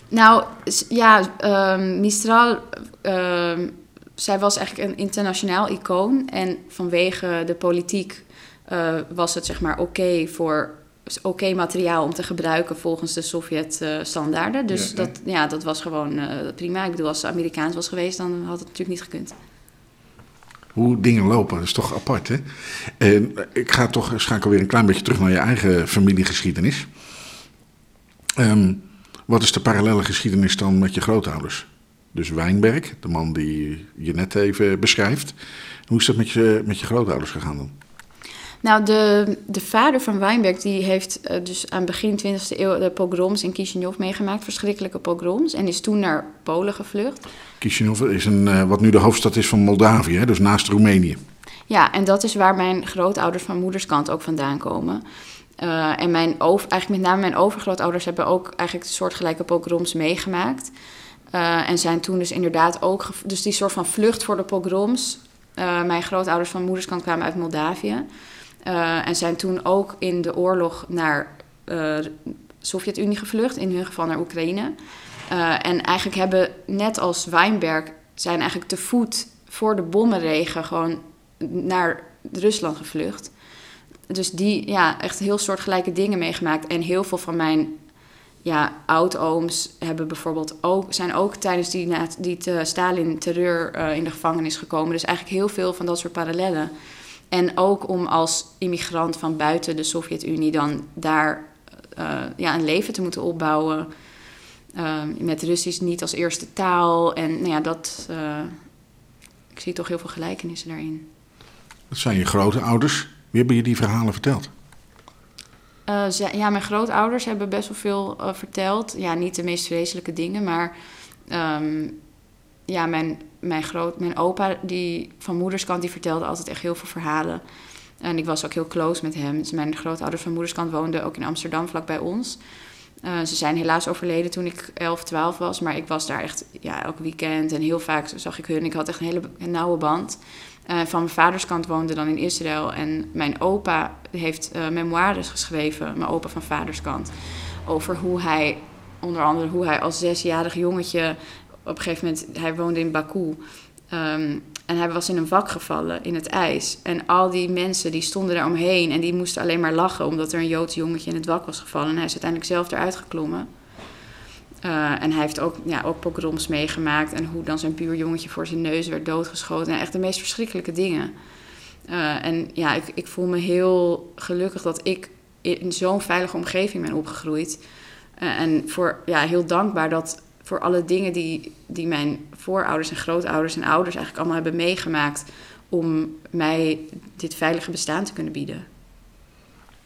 Nou, ja, um, Mistral, um, zij was eigenlijk een internationaal icoon. En vanwege de politiek uh, was het zeg maar oké okay voor oké okay materiaal om te gebruiken volgens de Sovjet-standaarden. Dus ja, dat, ja, dat was gewoon uh, prima. Ik bedoel, als het Amerikaans was geweest, dan had het natuurlijk niet gekund. Hoe dingen lopen, dat is toch apart, hè? En ik ga toch schakel weer een klein beetje terug naar je eigen familiegeschiedenis. Um, wat is de parallele geschiedenis dan met je grootouders? Dus Wijnberg, de man die je net even beschrijft. Hoe is dat met je, met je grootouders gegaan dan? Nou, de, de vader van Wijnberg die heeft uh, dus aan begin 20e eeuw de pogroms in Kishinev meegemaakt. Verschrikkelijke pogroms. En is toen naar Polen gevlucht. Kishinev is een, uh, wat nu de hoofdstad is van Moldavië, hè? dus naast Roemenië. Ja, en dat is waar mijn grootouders van moederskant ook vandaan komen. Uh, en mijn eigenlijk met name mijn overgrootouders hebben ook eigenlijk soortgelijke pogroms meegemaakt. Uh, en zijn toen dus inderdaad ook... Dus die soort van vlucht voor de pogroms. Uh, mijn grootouders van moederskant kwamen uit Moldavië. en zijn toen ook in de oorlog naar de Sovjet-Unie gevlucht. In hun geval naar Oekraïne. en eigenlijk hebben, net als Weinberg... zijn eigenlijk te voet voor de bommenregen gewoon naar Rusland gevlucht dus die, ja, echt heel soortgelijke dingen meegemaakt. En heel veel van mijn ja, oud-ooms hebben bijvoorbeeld ook, zijn ook tijdens die, die te, Stalin-terreur uh, in de gevangenis gekomen. Dus eigenlijk heel veel van dat soort parallellen. En ook om als immigrant van buiten de Sovjet-Unie dan daar uh, ja, een leven te moeten opbouwen. Met Russisch niet als eerste taal. En nou ja, dat. ik zie toch heel veel gelijkenissen daarin. Dat zijn je grote ouders. Wie hebben je die verhalen verteld? Uh, ze, ja, mijn grootouders hebben best wel veel uh, verteld. Ja, niet de meest vreselijke dingen, maar um, ja, mijn, mijn, groot, mijn opa die, van moederskant die vertelde altijd echt heel veel verhalen. En ik was ook heel close met hem. Dus mijn grootouders van moederskant woonden ook in Amsterdam, vlak bij ons. Uh, ze zijn helaas overleden toen ik 11, 12 was. Maar ik was daar echt ja, elk weekend en heel vaak zag ik hun. Ik had echt een hele nauwe band. Uh, van mijn vaders kant woonde dan in Israël. En mijn opa heeft uh, memoires geschreven, mijn opa van vaders kant. Over hoe hij, onder andere hoe hij als zesjarig jongetje... op een gegeven moment, hij woonde in Baku... Um, en hij was in een vak gevallen in het ijs. En al die mensen die stonden daar omheen en die moesten alleen maar lachen omdat er een Joods jongetje in het wak was gevallen. En hij is uiteindelijk zelf eruit geklommen. Uh, en hij heeft ook, ja, ook pogroms meegemaakt en hoe dan zijn buurjongetje voor zijn neus werd doodgeschoten. En echt de meest verschrikkelijke dingen. Uh, en ja, ik, ik voel me heel gelukkig dat ik in zo'n veilige omgeving ben opgegroeid. Uh, en voor, ja, heel dankbaar dat voor alle dingen die, die mijn voorouders en grootouders en ouders eigenlijk allemaal hebben meegemaakt om mij dit veilige bestaan te kunnen bieden.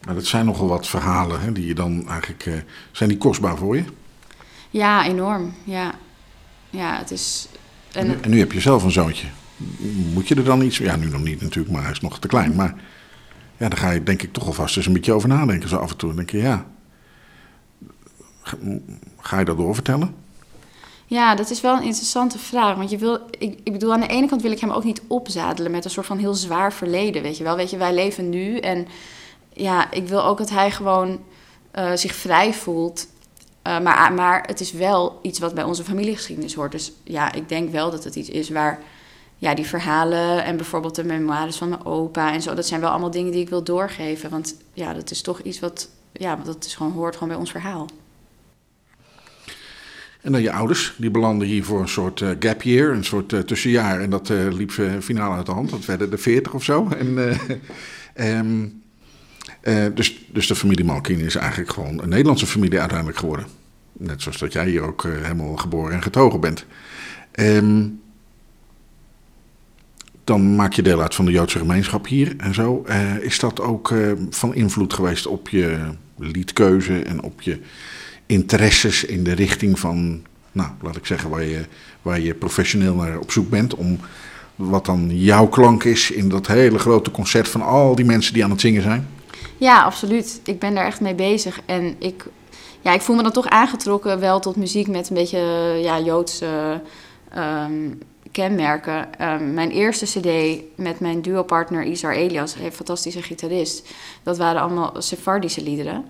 Maar dat zijn nogal wat verhalen hè, die je dan eigenlijk. Zijn die kostbaar voor je? Ja, enorm. Ja, ja het is. En, nu, en nu heb je zelf een zoontje. Moet je er dan iets. Ja, nu nog niet natuurlijk, maar hij is nog te klein. Maar ja, daar ga je denk ik toch alvast eens een beetje over nadenken. Zo af en toe dan denk je, ja. Ga je dat doorvertellen? Ja, dat is wel een interessante vraag. Want je wil, ik, ik bedoel, aan de ene kant wil ik hem ook niet opzadelen met een soort van heel zwaar verleden. Weet je wel, weet je, wij leven nu. En ja, ik wil ook dat hij gewoon uh, zich vrij voelt. Uh, maar, maar het is wel iets wat bij onze familiegeschiedenis hoort. Dus ja, ik denk wel dat het iets is waar ja, die verhalen en bijvoorbeeld de memoires van mijn opa en zo, dat zijn wel allemaal dingen die ik wil doorgeven. Want ja, dat is toch iets wat, ja, dat is gewoon, hoort gewoon bij ons verhaal. En dan je ouders, die belanden hier voor een soort uh, gap year, een soort uh, tussenjaar. En dat uh, liep finaal uit de hand. Dat werden de 40 of zo. En, um, [laughs] dus, dus de familie Malkin is eigenlijk gewoon een Nederlandse familie uiteindelijk geworden. Net zoals dat jij hier ook helemaal geboren en getogen bent. Um, dan maak je deel uit van de Joodse gemeenschap hier en zo. is dat ook van invloed geweest op je liedkeuze en op je interesses in de richting van, nou, laat ik zeggen, waar je, waar je professioneel naar op zoek bent. Om wat dan jouw klank is in dat hele grote concert van al die mensen die aan het zingen zijn? Ja, absoluut. Ik ben daar echt mee bezig. En ik, ja, ik voel me dan toch aangetrokken wel tot muziek met een beetje ja, Joodse um, kenmerken. Um, mijn eerste cd met mijn duo-partner Isar Elias, een fantastische gitarist, dat waren allemaal Sephardische liederen.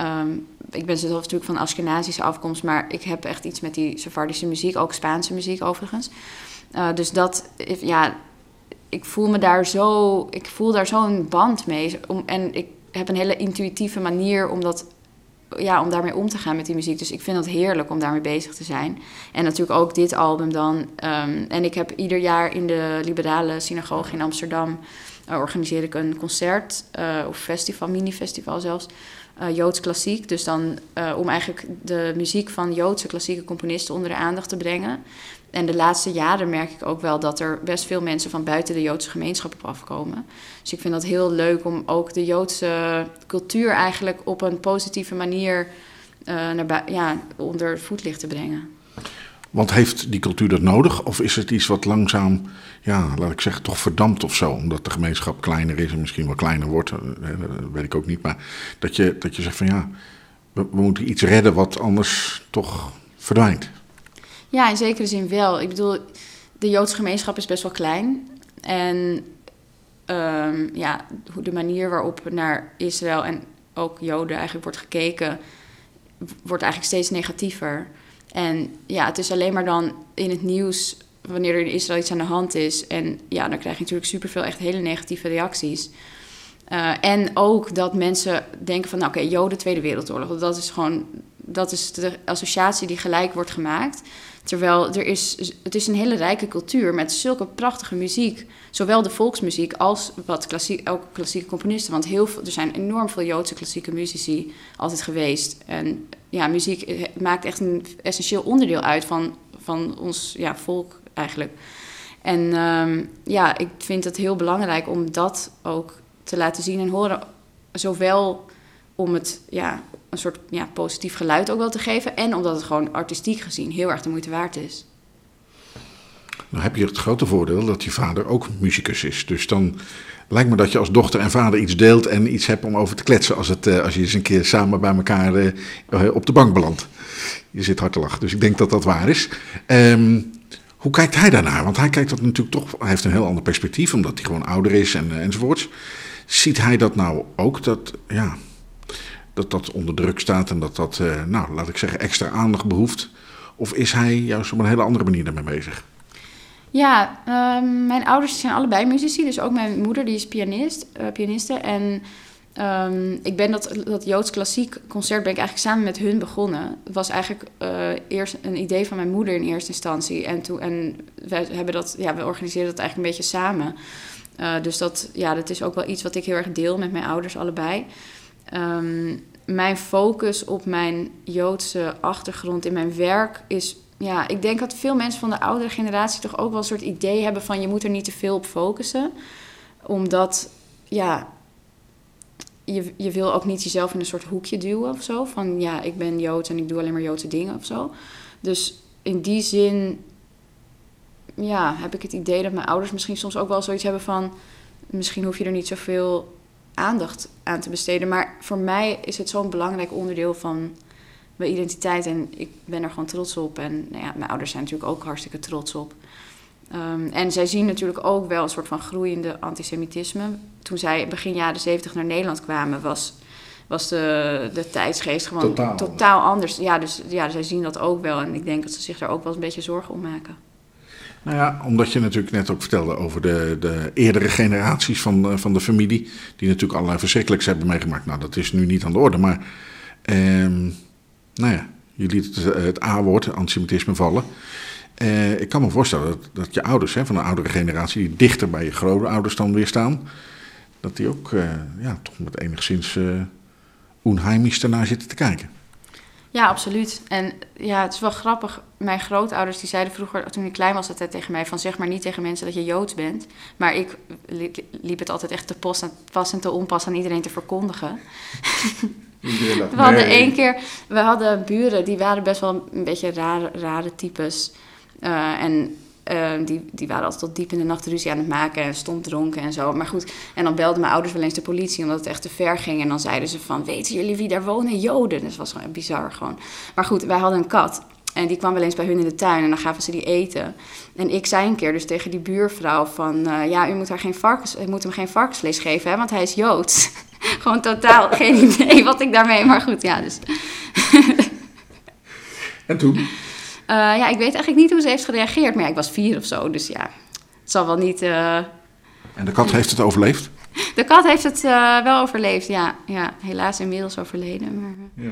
Um, ik ben zelf natuurlijk van Ashkenazische afkomst, maar ik heb echt iets met die Sephardische muziek, ook Spaanse muziek overigens. Uh, dus dat, ja, ik voel me daar zo, ik voel daar zo'n band mee. Om, en ik heb een hele intuïtieve manier om dat, ja, om daarmee om te gaan met die muziek. Dus ik vind het heerlijk om daarmee bezig te zijn. En natuurlijk ook dit album dan. Um, en ik heb ieder jaar in de liberale synagoge in Amsterdam uh, organiseer ik een concert uh, of festival, mini-festival zelfs uh, Joods klassiek. Dus dan om eigenlijk de muziek van Joodse klassieke componisten onder de aandacht te brengen. En de laatste jaren merk ik ook wel dat er best veel mensen van buiten de Joodse gemeenschap op afkomen. Dus ik vind dat heel leuk om ook de Joodse cultuur eigenlijk op een positieve manier uh, naar ja, onder voetlicht te brengen. Want heeft die cultuur dat nodig? Of is het iets wat langzaam, ja, laat ik zeggen, toch verdampt of zo? Omdat de gemeenschap kleiner is en misschien wel kleiner wordt. Dat weet ik ook niet. Maar dat je, dat je zegt van ja, we moeten iets redden wat anders toch verdwijnt. Ja, in zekere zin wel. Ik bedoel, de Joodse gemeenschap is best wel klein. En um, ja, de manier waarop naar Israël en ook Joden eigenlijk wordt gekeken, wordt eigenlijk steeds negatiever. En ja, het is alleen maar dan in het nieuws wanneer er in Israël iets aan de hand is. En ja, dan krijg je natuurlijk superveel echt hele negatieve reacties. Uh, en ook dat mensen denken van, nou, oké, Joden Tweede Wereldoorlog. Dat is gewoon, dat is de associatie die gelijk wordt gemaakt. Terwijl er is, het is een hele rijke cultuur met zulke prachtige muziek. Zowel de volksmuziek als wat klassiek, ook klassieke componisten. Want heel veel, er zijn enorm veel Joodse klassieke muzici altijd geweest. En ja, muziek eh, maakt echt een essentieel onderdeel uit van, van ons ja, volk eigenlijk. En um, ja, ik vind het heel belangrijk om dat ook te laten zien en horen. Zowel om het ja, een soort ja, positief geluid ook wel te geven. En omdat het gewoon artistiek gezien heel erg de moeite waard is. Nou heb je het grote voordeel dat je vader ook muzikus is. Dus dan Lijkt me dat je als dochter en vader iets deelt en iets hebt om over te kletsen als, het, eh, als je eens een keer samen bij elkaar eh, op de bank belandt. Je zit hard te lachen, dus ik denk dat dat waar is. Ehm, hoe kijkt hij daarnaar? Want hij kijkt dat natuurlijk toch, hij heeft een heel ander perspectief, omdat hij gewoon ouder is en, eh, enzovoorts. Ziet hij dat nou ook, dat, ja, dat dat onder druk staat en dat dat, eh, nou, laat ik zeggen, extra aandacht behoeft? Of is hij juist op een hele andere manier daarmee bezig? Ja, ehm, mijn ouders zijn allebei muzici. Dus ook mijn moeder, die is pianist, uh, pianiste. En ehm, ik ben dat, dat Joods klassiek concert ben ik eigenlijk samen met hun begonnen. Het was eigenlijk uh, eerst een idee van mijn moeder in eerste instantie. En, toen, en wij hebben dat, ja, we organiseerden dat eigenlijk een beetje samen. Dus dat, ja, dat is ook wel iets wat ik heel erg deel met mijn ouders allebei. Um, mijn focus op mijn Joodse achtergrond in mijn werk is ja, ik denk dat veel mensen van de oudere generatie toch ook wel een soort idee hebben van je moet er niet te veel op focussen. Omdat, ja, je, je wil ook niet jezelf in een soort hoekje duwen of zo. Van ja, ik ben Jood en ik doe alleen maar Joodse dingen of zo. Dus in die zin, ja, heb ik het idee dat mijn ouders misschien soms ook wel zoiets hebben van... misschien hoef je er niet zoveel aandacht aan te besteden. Maar voor mij is het zo'n belangrijk onderdeel van mijn identiteit. En ik ben er gewoon trots op. En nou ja, mijn ouders zijn natuurlijk ook hartstikke trots op. Um, en zij zien natuurlijk ook wel een soort van groeiende antisemitisme. Toen zij begin jaren zeventig naar Nederland kwamen, was, was de, de tijdsgeest gewoon Totaal. totaal, anders. Ja, dus ja, zij zien dat ook wel. En ik denk dat ze zich daar ook wel een beetje zorgen om maken. Nou ja, omdat je natuurlijk net ook vertelde over de, de eerdere generaties van, van de familie. Die natuurlijk allerlei verschrikkelijks hebben meegemaakt. Nou, dat is nu niet aan de orde. Maar um, nou ja, je liet het, het A-woord, antisemitisme, vallen. Uh, ik kan me voorstellen dat, dat je ouders hè, van een oudere generatie, die dichter bij je grootouders dan weer staan, dat die ook ja, toch met enigszins onheimisch ernaar zitten te kijken. Ja, absoluut. En ja, het is wel grappig. Mijn grootouders die zeiden vroeger, toen ik klein was, altijd tegen mij van zeg maar niet tegen mensen dat je Joods bent. Maar ik liep het altijd echt te post en pas en te onpas aan iedereen te verkondigen. We hadden één keer, we hadden buren die waren best wel een beetje rare, rare types. Uh, en uh, die, die waren altijd tot diep in de nacht ruzie aan het maken en stond dronken en zo. Maar goed, en dan belden mijn ouders wel eens de politie omdat het echt te ver ging. En dan zeiden ze van, weten jullie wie daar wonen? Joden. Dus dat was gewoon bizar gewoon. Maar goed, wij hadden een kat. En die kwam wel eens bij hun in de tuin en dan gaven ze die eten. En ik zei een keer dus tegen die buurvrouw van... Uh, ja, u moet, haar geen varkens, u moet hem geen varkensvlees geven, hè, want hij is Joods. [laughs] Gewoon totaal [laughs] geen idee wat ik daarmee... Maar goed, ja, dus... en toen? Uh, ja, ik weet eigenlijk niet hoe ze heeft gereageerd. Maar ja, ik was vier of zo, dus ja... Het zal wel niet... Uh... En de kat heeft het overleefd? De kat heeft het uh, wel overleefd, ja. ja. Helaas inmiddels overleden, maar...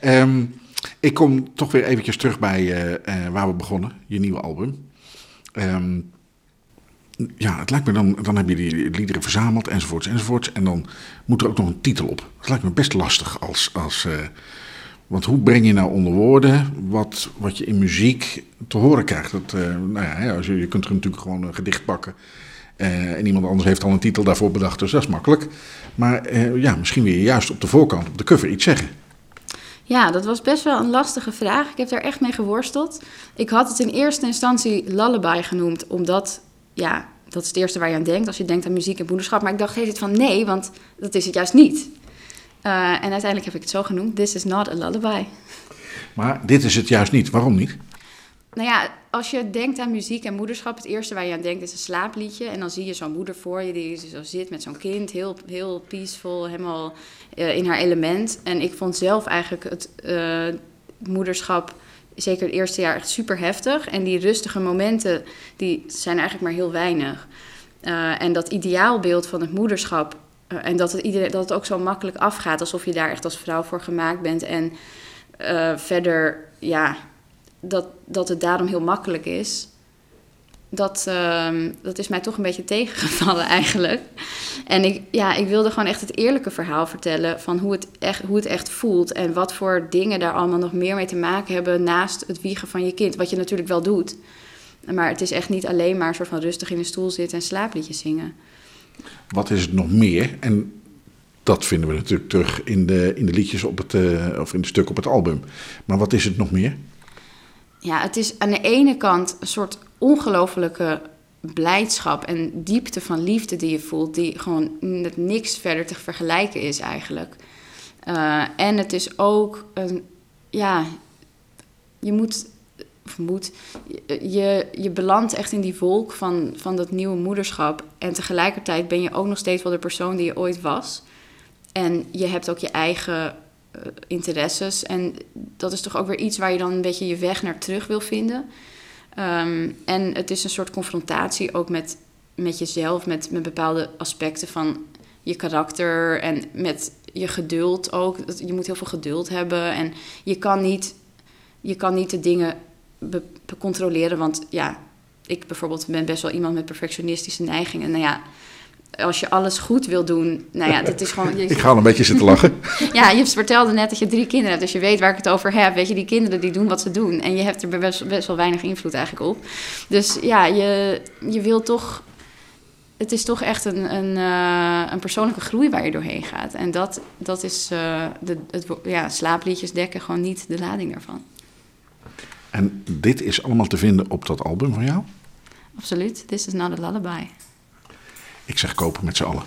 Ja. Um, ik kom toch weer eventjes terug bij uh, uh, waar we begonnen, je nieuwe album. Um, ja, het lijkt me dan, dan heb je die liederen verzameld enzovoorts enzovoorts. En dan moet er ook nog een titel op. Dat lijkt me best lastig als... als uh, want hoe breng je nou onder woorden wat, wat je in muziek te horen krijgt? Dat, nou ja, als je, je kunt er natuurlijk gewoon een gedicht pakken. en iemand anders heeft al een titel daarvoor bedacht, dus dat is makkelijk. Maar ja, misschien wil je juist op de voorkant, op de cover, iets zeggen. Ja, dat was best wel een lastige vraag. Ik heb daar echt mee geworsteld. Ik had het in eerste instantie lullaby genoemd, omdat, ja, dat is het eerste waar je aan denkt als je denkt aan muziek en moederschap. Maar ik dacht steeds van nee, want dat is het juist niet. Uh, en uiteindelijk heb ik het zo genoemd: This is not a lullaby. Maar dit is het juist niet. Waarom niet? Nou ja, als je denkt aan muziek en moederschap, het eerste waar je aan denkt is een slaapliedje. En dan zie je zo'n moeder voor je die zo zit met zo'n kind, heel, heel peaceful, helemaal uh, in haar element. En ik vond zelf eigenlijk het uh, moederschap, zeker het eerste jaar, echt super heftig. En die rustige momenten, die zijn eigenlijk maar heel weinig. Uh, en dat ideaalbeeld van het moederschap, en dat het, iedereen, dat het ook zo makkelijk afgaat, alsof je daar echt als vrouw voor gemaakt bent. En verder, ja, dat, dat het daarom heel makkelijk is. Dat, uh, dat is mij toch een beetje tegengevallen [laughs] eigenlijk. En ik, ja, ik wilde gewoon echt het eerlijke verhaal vertellen van hoe het, echt, hoe het echt voelt. En wat voor dingen daar allemaal nog meer mee te maken hebben naast het wiegen van je kind. Wat je natuurlijk wel doet. Maar het is echt niet alleen maar een soort van rustig in de stoel zitten en slaapliedjes zingen. Wat is het nog meer? En dat vinden we natuurlijk terug in de, in de liedjes op het, uh, of in de stuk op het album. Maar wat is het nog meer? Ja, het is aan de ene kant een soort ongelofelijke blijdschap en diepte van liefde die je voelt, die gewoon met niks verder te vergelijken is eigenlijk. Uh, en het is ook een, ja, je moet, moet, je, je belandt echt in die wolk van, van dat nieuwe moederschap. En tegelijkertijd ben je ook nog steeds wel de persoon die je ooit was. En je hebt ook je eigen uh, interesses. En dat is toch ook weer iets waar je dan een beetje je weg naar terug wil vinden. Um, en het is een soort confrontatie ook met, met jezelf, met, met bepaalde aspecten van je karakter en met je geduld ook. Je moet heel veel geduld hebben en je kan niet, je kan niet de dingen be, be controleren. Want ja, ik bijvoorbeeld ben best wel iemand met perfectionistische neigingen. Nou ja, als je alles goed wil doen, nou ja, dit is gewoon... [laughs] ik ga al een beetje zitten lachen. [laughs] ja, je vertelde net dat je drie kinderen hebt, dus je weet waar ik het over heb. Weet je, die kinderen die doen wat ze doen. En je hebt er best, best wel weinig invloed eigenlijk op. Dus ja, je, je wil toch... Het is toch echt een, een, uh, een persoonlijke groei waar je doorheen gaat. En dat, dat is uh, de, het, ja, slaapliedjes dekken gewoon niet de lading daarvan. En dit is allemaal te vinden op dat album van jou? Absoluut. This is not a lullaby. Ik zeg kopen met z'n allen.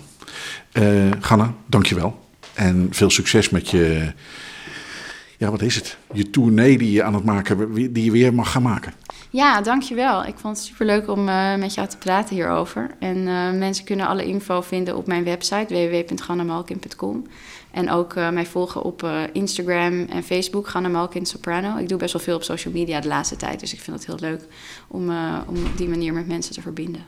Uh, Ganna, dankjewel. En veel succes met je, ja wat is het? Je tournee die je aan het maken, die je weer mag gaan maken. Ja, dankjewel. Ik vond het superleuk om uh, met jou te praten hierover. En uh, mensen kunnen alle info vinden op mijn website www.gannamalkin.com. En ook uh, mij volgen op Instagram en Facebook, Ganna Malkin Soprano. Ik doe best wel veel op social media de laatste tijd, dus ik vind het heel leuk om, om op die manier met mensen te verbinden.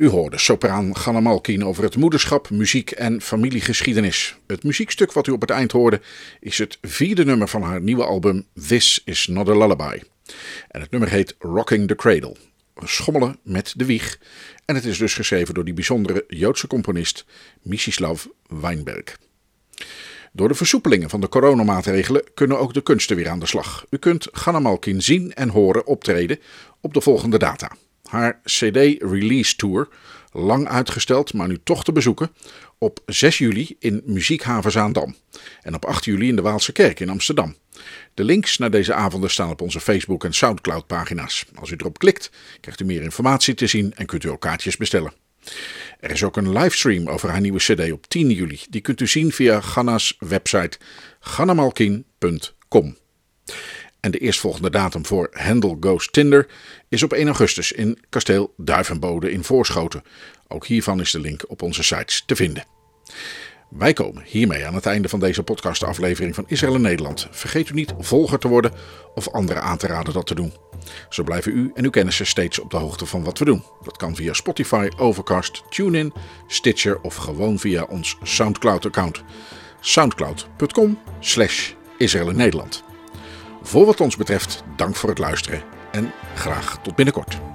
U hoorde sopraan Ganna Malkin over het moederschap, muziek en familiegeschiedenis. Het muziekstuk wat u op het eind hoorde is het vierde nummer van haar nieuwe album This Is Not a Lullaby. En het nummer heet Rocking the Cradle. Schommelen met de wieg. En het is dus geschreven door die bijzondere Joodse componist Misislav Weinberg. Door de versoepelingen van de coronamaatregelen kunnen ook de kunsten weer aan de slag. U kunt Ganna Malkin zien en horen optreden op de volgende data haar CD-release tour, lang uitgesteld, maar nu toch te bezoeken, op 6 juli in Muziekhaven Zaandam en op 8 juli in de Waalse Kerk in Amsterdam. De links naar deze avonden staan op onze Facebook en Soundcloud pagina's. Als u erop klikt, krijgt u meer informatie te zien en kunt u ook kaartjes bestellen. Er is ook een livestream over haar nieuwe CD op 10 juli. Die kunt u zien via Ganna's website gannamalkin.com. En de eerstvolgende datum voor Handel Goes Tinder is op 1 augustus in kasteel Duivenbode in Voorschoten. Ook hiervan is de link op onze sites te vinden. Wij komen hiermee aan het einde van deze podcastaflevering van Israël en Nederland. Vergeet u niet volger te worden of anderen aan te raden dat te doen. Zo blijven u en uw kennissen steeds op de hoogte van wat we doen. Dat kan via Spotify, Overcast, TuneIn, Stitcher of gewoon via ons Soundcloud-account. soundcloud.com slash Nederland. Voor wat ons betreft, dank voor het luisteren en graag tot binnenkort.